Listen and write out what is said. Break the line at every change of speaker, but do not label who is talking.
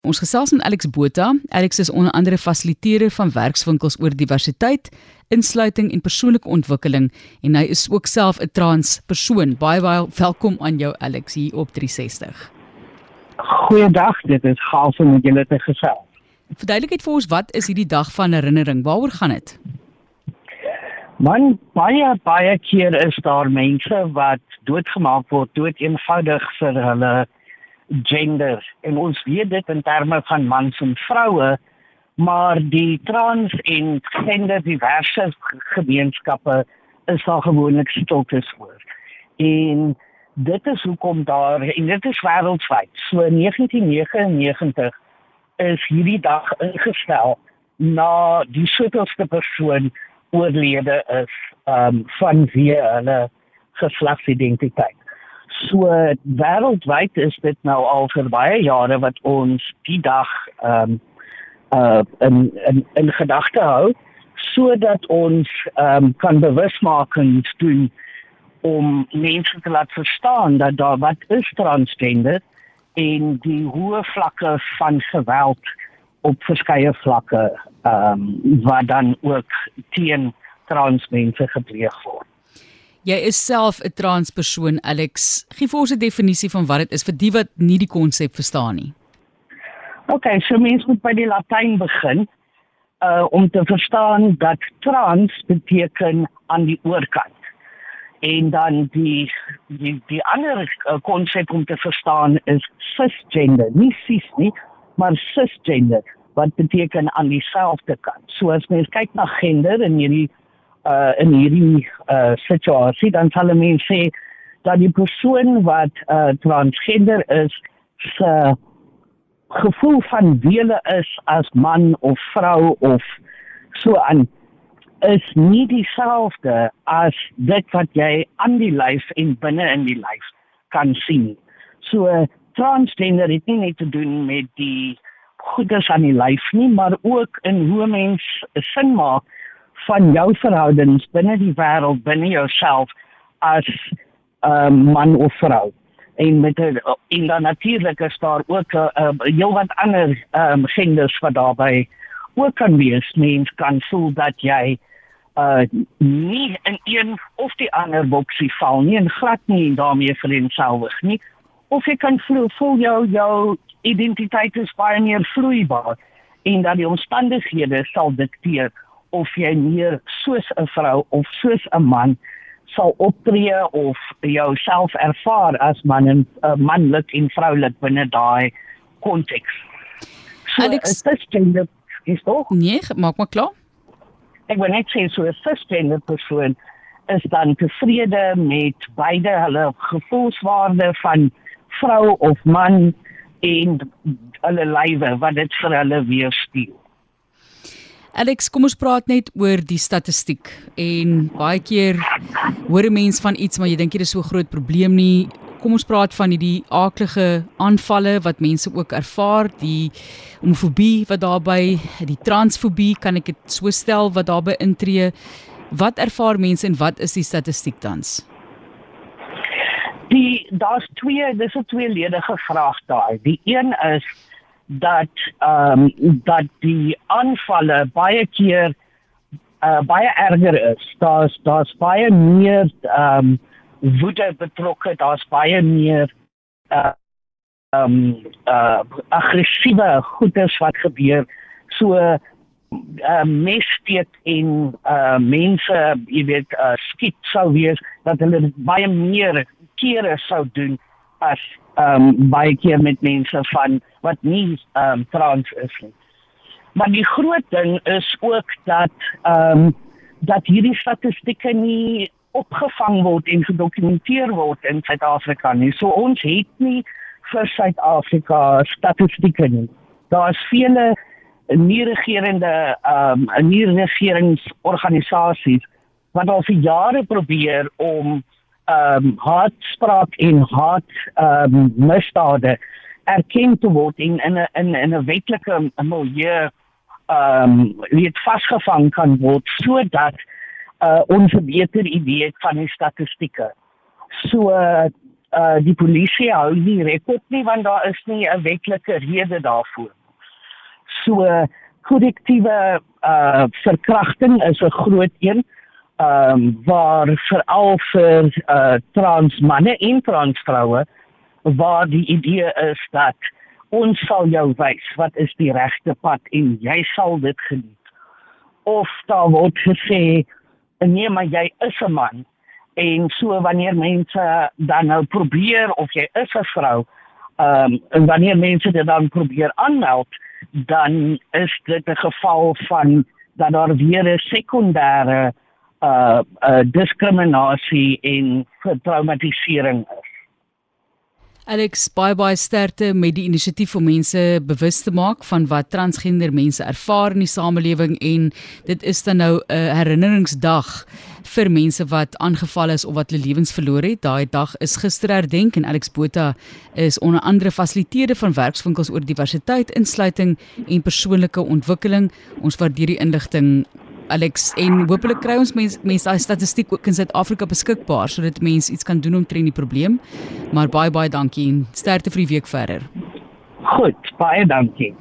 Ons gesels met Alex Botha. Alex is onder andere fasiliteerder van werkswinkels oor diversiteit, insluiting en persoonlike ontwikkeling en hy is ook self 'n trans persoon. Baie baie welkom aan jou Alex hier op 360.
Goeiedag, dit is gaaf om met julle te gesels.
Verduidelik vir ons wat is hierdie dag van herinnering? Waaroor gaan dit?
Man, baie baie keer is daar mense wat doodgemaak word, dood eenvoudig vir hulle gender en ons weet dit in terme van mans en vroue maar die trans en gender diverse gemeenskappe is daar gewoonlik stiltes oor. En dit is hoekom daar en dit is wêreldwyd. So 1999 is hierdie dag ingestel na die soortste persoon oorlede is um van wie hulle geslagsidentiteit. So wêreldwyd is dit nou al vir baie jare wat ons die dag ehm um, uh in in in gedagte hou sodat ons ehm um, kan bewusmakings doen om mense te laat verstaan dat daar wat is transgender en die hoë vlakke van geweld op verskeie vlakke ehm um, wat dan ook teen trans mense gepleeg word.
Jy is self 'n transpersoon, Alex. Gee vir ons 'n definisie van wat dit is vir die wat nie die konsep verstaan nie.
OK, so mens moet by die Latyn begin uh om te verstaan dat trans beteken aan die oorkant. En dan die die die ander konsep uh, om te verstaan is cisgender, nie cis nie, maar cisgender wat beteken aan dieselfde kant. So as mens kyk na gender in hierdie uh in hierdie uh situasie dan sal mense sê dat die persoon wat uh transgender is se gevoel van wiele is as man of vrou of so aan is nie dieselfde as dit wat jy aan die lyf en binne in die lyf kan sien. So transgender het nie net te doen met die goedes aan die lyf nie, maar ook in hoe mens sin maak van jou verhoudings binne die wêreld, binne jouself as 'n um, man of vrou. En met 'n in dan natuurlik is daar ook 'n uh, uh, heel wat ander um, genders wat daarbey ook kan wees. Mens kan voel dat jy uh nie in een of die ander boksie val nie en glad nie daarmee vereenselwig nie. Of jy kan voel, voel jou jou identiteit is baie meer vloeibaar en dat die omstandighede sal dikteer of jy meer soos 'n vrou of soos 'n man sal optree of jouself ervaar as man en uh, manlik en vroulik binne daai konteks.
So, Alex,
dit gender is tog?
Nee, maak maar klaar.
Ek wil net sê so 'n cisgender persoon is dan tevrede met beide hulle gevoelswaarde van vrou of man en hulle lywe wat dit vir hulle weerspieël.
Alex, kom ons praat net oor die statistiek. En baie keer hoor 'n mens van iets, maar jy dink dit is so groot probleem nie. Kom ons praat van hierdie aaklige aanvalle wat mense ook ervaar, die homofobie wat daarbey, die transfobie, kan ek dit so stel wat daarbey intree. Wat ervaar mense en wat is die statistiek tans?
Die daar's twee, dis 'n tweeledige vraag daai. Die een is dat ehm um, dat die aanvalle baie keer uh, baie erger is. Daar's daar's baie meer ehm um, woede betrokke, daar's baie meer uh ehm um, uh aggressiewe goedes wat gebeur. So uh messteek en uh mense, jy weet, uh skiet sou wees dat hulle baie meer kere sou doen as ehm um, baie keer met mense van wat nie ehm um, trans is nie. Maar die groot ding is ook dat ehm um, dat hierdie statistieke nie opgevang word en gedokumenteer word in Suid-Afrika nie. So ons het nie vir Suid-Afrika statistieke nie. Daar is vele nie regerende ehm um, nie regeringsorganisasies wat al vir jare probeer om ehm um, haatspraak en haat ehm um, misdade erken te word en in 'n in in 'n wetlike milieu ehm um, weet vasgevang kan word sodat uh, ons 'n beter idee het van die statistieke. So uh, uh die polisie hou nie rekord nie want daar is nie 'n wetlike rede daarvoor. So korrektiewe uh verkrachting is 'n groot een ehm um, waar veral vir uh trans manne en trans vroue waar die idee is dat ons sal jou wys wat is die regte pad en jy sal dit geniet. Of daar word gesê nee maar jy is 'n man en so wanneer mense dan nou probeer of jy is 'n vrou ehm um, wanneer mense dit dan probeer aanmeld dan is dit 'n geval van dat daar weer 'n sekondêre uh uh diskriminasie en traumatisering is.
Alex bye bye sterkte met die inisiatief om mense bewus te maak van wat transgender mense ervaar in die samelewing en dit is dan nou 'n herinneringsdag vir mense wat aangeval is of wat hulle lewens verloor het. Daai dag is gister herdenk en Alex Botha is onder andere fasiliteerder van werkswinkels oor diversiteit, insluiting en persoonlike ontwikkeling. Ons waardeer die inligting Alex en hopelik kry ons mense mense daai statistiek ook in Suid-Afrika beskikbaar sodat mense iets kan doen om teen die probleem. Maar baie baie dankie en sterkte vir die week verder.
Goed, baie dankie.